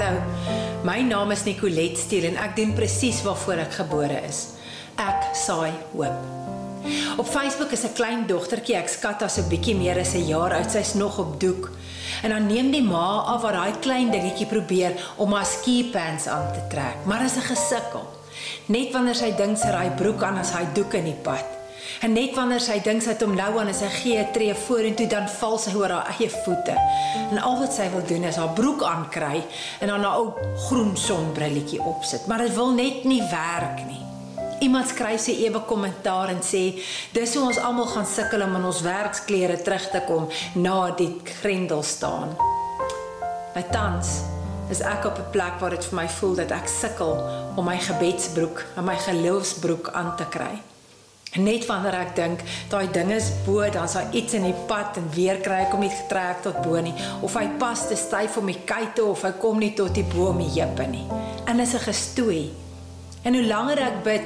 Hallo. My naam is Nicolet Steele en ek doen presies waarvoor ek gebore is. Ek saai hoop. Op Facebook is 'n klein dogtertjie, ek skat haar so bietjie meer as 'n jaar oud, sy's nog op doek. En dan neem die ma af wat daai klein dingetjie probeer om haar ski pants aan te trek, maar is 'n gesukkel. Net wanneer sy dink sy ry broek aan as hy doek in die pad. En net wanneer sy dink sy het hom nou aan as hy gee 'n tree vorentoe, dan val sy oor haar eie voete. En al wat sy wil doen is haar broek aankry en dan 'n ou groen sonbrilletjie opsit, maar dit wil net nie werk nie. Iemand skryf sy ewe kommentaar en sê dis hoe ons almal gaan sukkel om in ons werksklere terug te kom na die grendel staan. My tans is ek op 'n plek waar dit vir my voel dat ek sukkel om my gebedsbroek en my geloofsbroek aan te kry. Net wanneer ek dink daai ding is bo, dan daar iets in die pad en weer kry ek hom nie getrek tot bo nie of hy pas te styf om die kuite of hy kom nie tot die bo om die heupe nie. En is 'n gestoei. En hoe langer ek bid,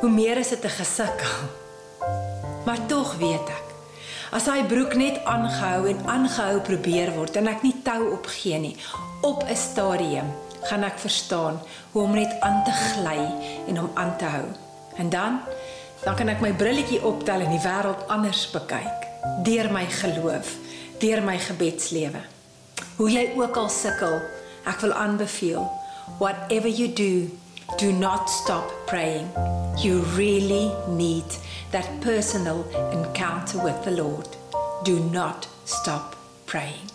hoe meer is dit 'n gesukkel. Maar tog weet ek, as hy broek net aangehou en aangehou probeer word en ek nie tou opgee nie, op 'n stadium gaan ek verstaan hoe om net aan te gly en om aan te hou. En dan dan kan ek my brilletjie optel en die wêreld anders bekyk deur my geloof, deur my gebedslewe. Hoe jy ook al sukkel, ek wil aanbeveel, whatever you do, do not stop praying. You really need that personal encounter with the Lord. Do not stop praying.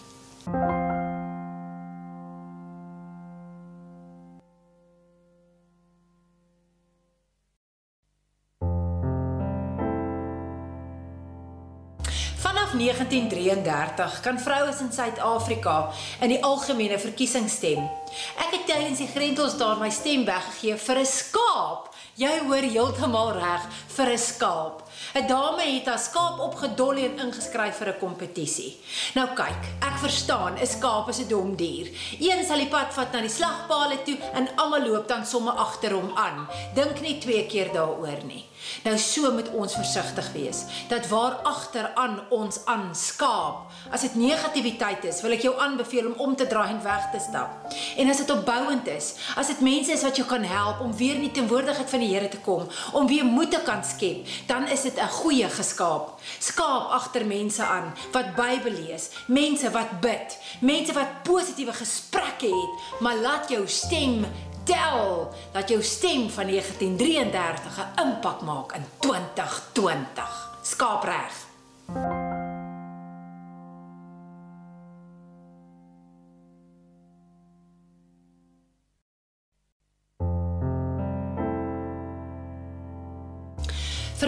Vanaf 1933 kan vrouens in Suid-Afrika in die algemene verkiesing stem. Ek het tydens die grendels daar my stem weggegee vir 'n skaap. Jy hoor heeltemal reg, vir 'n skaap. 'n Dame het haar skaap opgedolly en ingeskryf vir 'n kompetisie. Nou kyk, ek verstaan, 'n skaap is 'n dom dier. Een sal die pad vat na die slagpale toe en almal loop dan sommer agter hom aan. Dink nie twee keer daaroor nie. Nou so moet ons versigtig wees dat waar agteraan ons aanskaap. As dit negativiteit is, wil ek jou aanbeveel om om te draai en weg te stap. En as dit opbouend is, as dit mense is wat jou kan help om weer in die teenwoordigheid van die Here te kom, om weer moed te kan skep, dan is dit 'n goeie geskaap. Skaap agter mense aan wat Bybel lees, mense wat bid, mense wat positiewe gesprekke het, maar laat jou stem tel dat jou stem van 1933 'n impak maak in 2020. Skaap reg.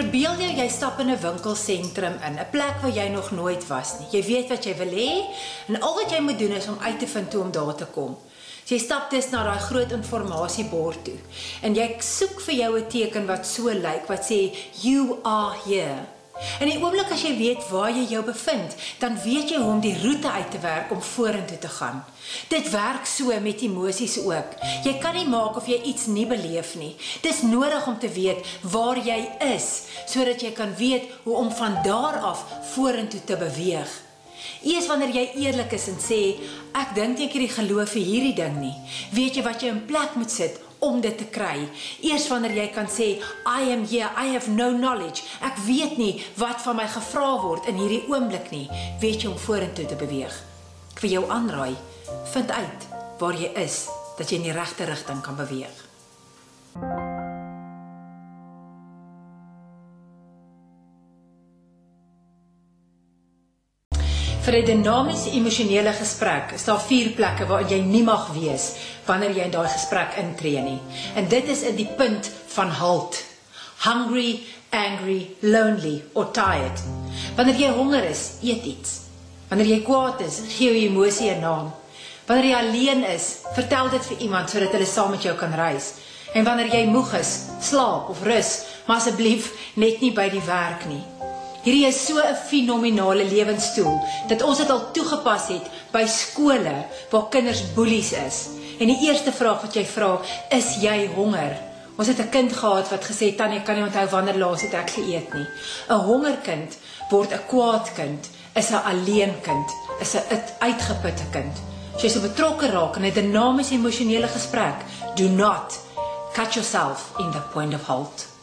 Verbeel jou jy stap in 'n winkelsentrum in, 'n plek waar jy nog nooit was nie. Jy weet wat jy wil hê en al wat jy moet doen is om uit te vind hoe om daar te kom. So jy stap dus na daai groot informasiebord toe en jy soek vir jou 'n teken wat so lyk wat sê you are here. En die oomblik as jy weet waar jy jou bevind, dan weet jy hoe om die roete uit te werk om vorentoe te gaan. Dit werk so met emosies ook. Jy kan nie maak of jy iets nie beleef nie. Dis nodig om te weet waar jy is sodat jy kan weet hoe om van daar af vorentoe te beweeg. Eers wanneer jy eerlik is en sê ek dink ek het die geloof vir hierdie ding nie, weet jy wat jy in plek moet sit om dit te kry. Eers wanneer jy kan sê I am here, I have no knowledge. Ek weet nie wat van my gevra word in hierdie oomblik nie, weet jy om vorentoe te beweeg. Ek vir jou aanraai, vind uit waar jy is dat jy in die regte rigting kan beweeg. Vir 'n dinamiese emosionele gesprek is daar vier plekke waar jy nie mag wees wanneer jy in daai gesprek intree nie. En dit is in die punt van halt. Hungry, angry, lonely or tired. Wanneer jy honger is, eet iets. Wanneer jy kwaad is, gee jou emosie 'n naam. Wanneer jy alleen is, vertel dit vir iemand sodat hulle saam met jou kan reis. En wanneer jy moeg is, slaap of rus, maar asseblief net nie by die werk nie. Hierdie is so 'n fenominale lewenstoel dat ons dit al toegepas het by skole waar kinders boelies is. En die eerste vraag wat jy vra, is jy honger? Ons het 'n kind gehad wat gesê tannie kan nie onthou wanneer laas het ek geëet nie. 'n Hongerkind word 'n kwaad kind, is 'n alleen kind, is 'n uitgeputte kind. As jy so betrokke raak in 'n dinamiese emosionele gesprek, do not cut yourself in the point of halt.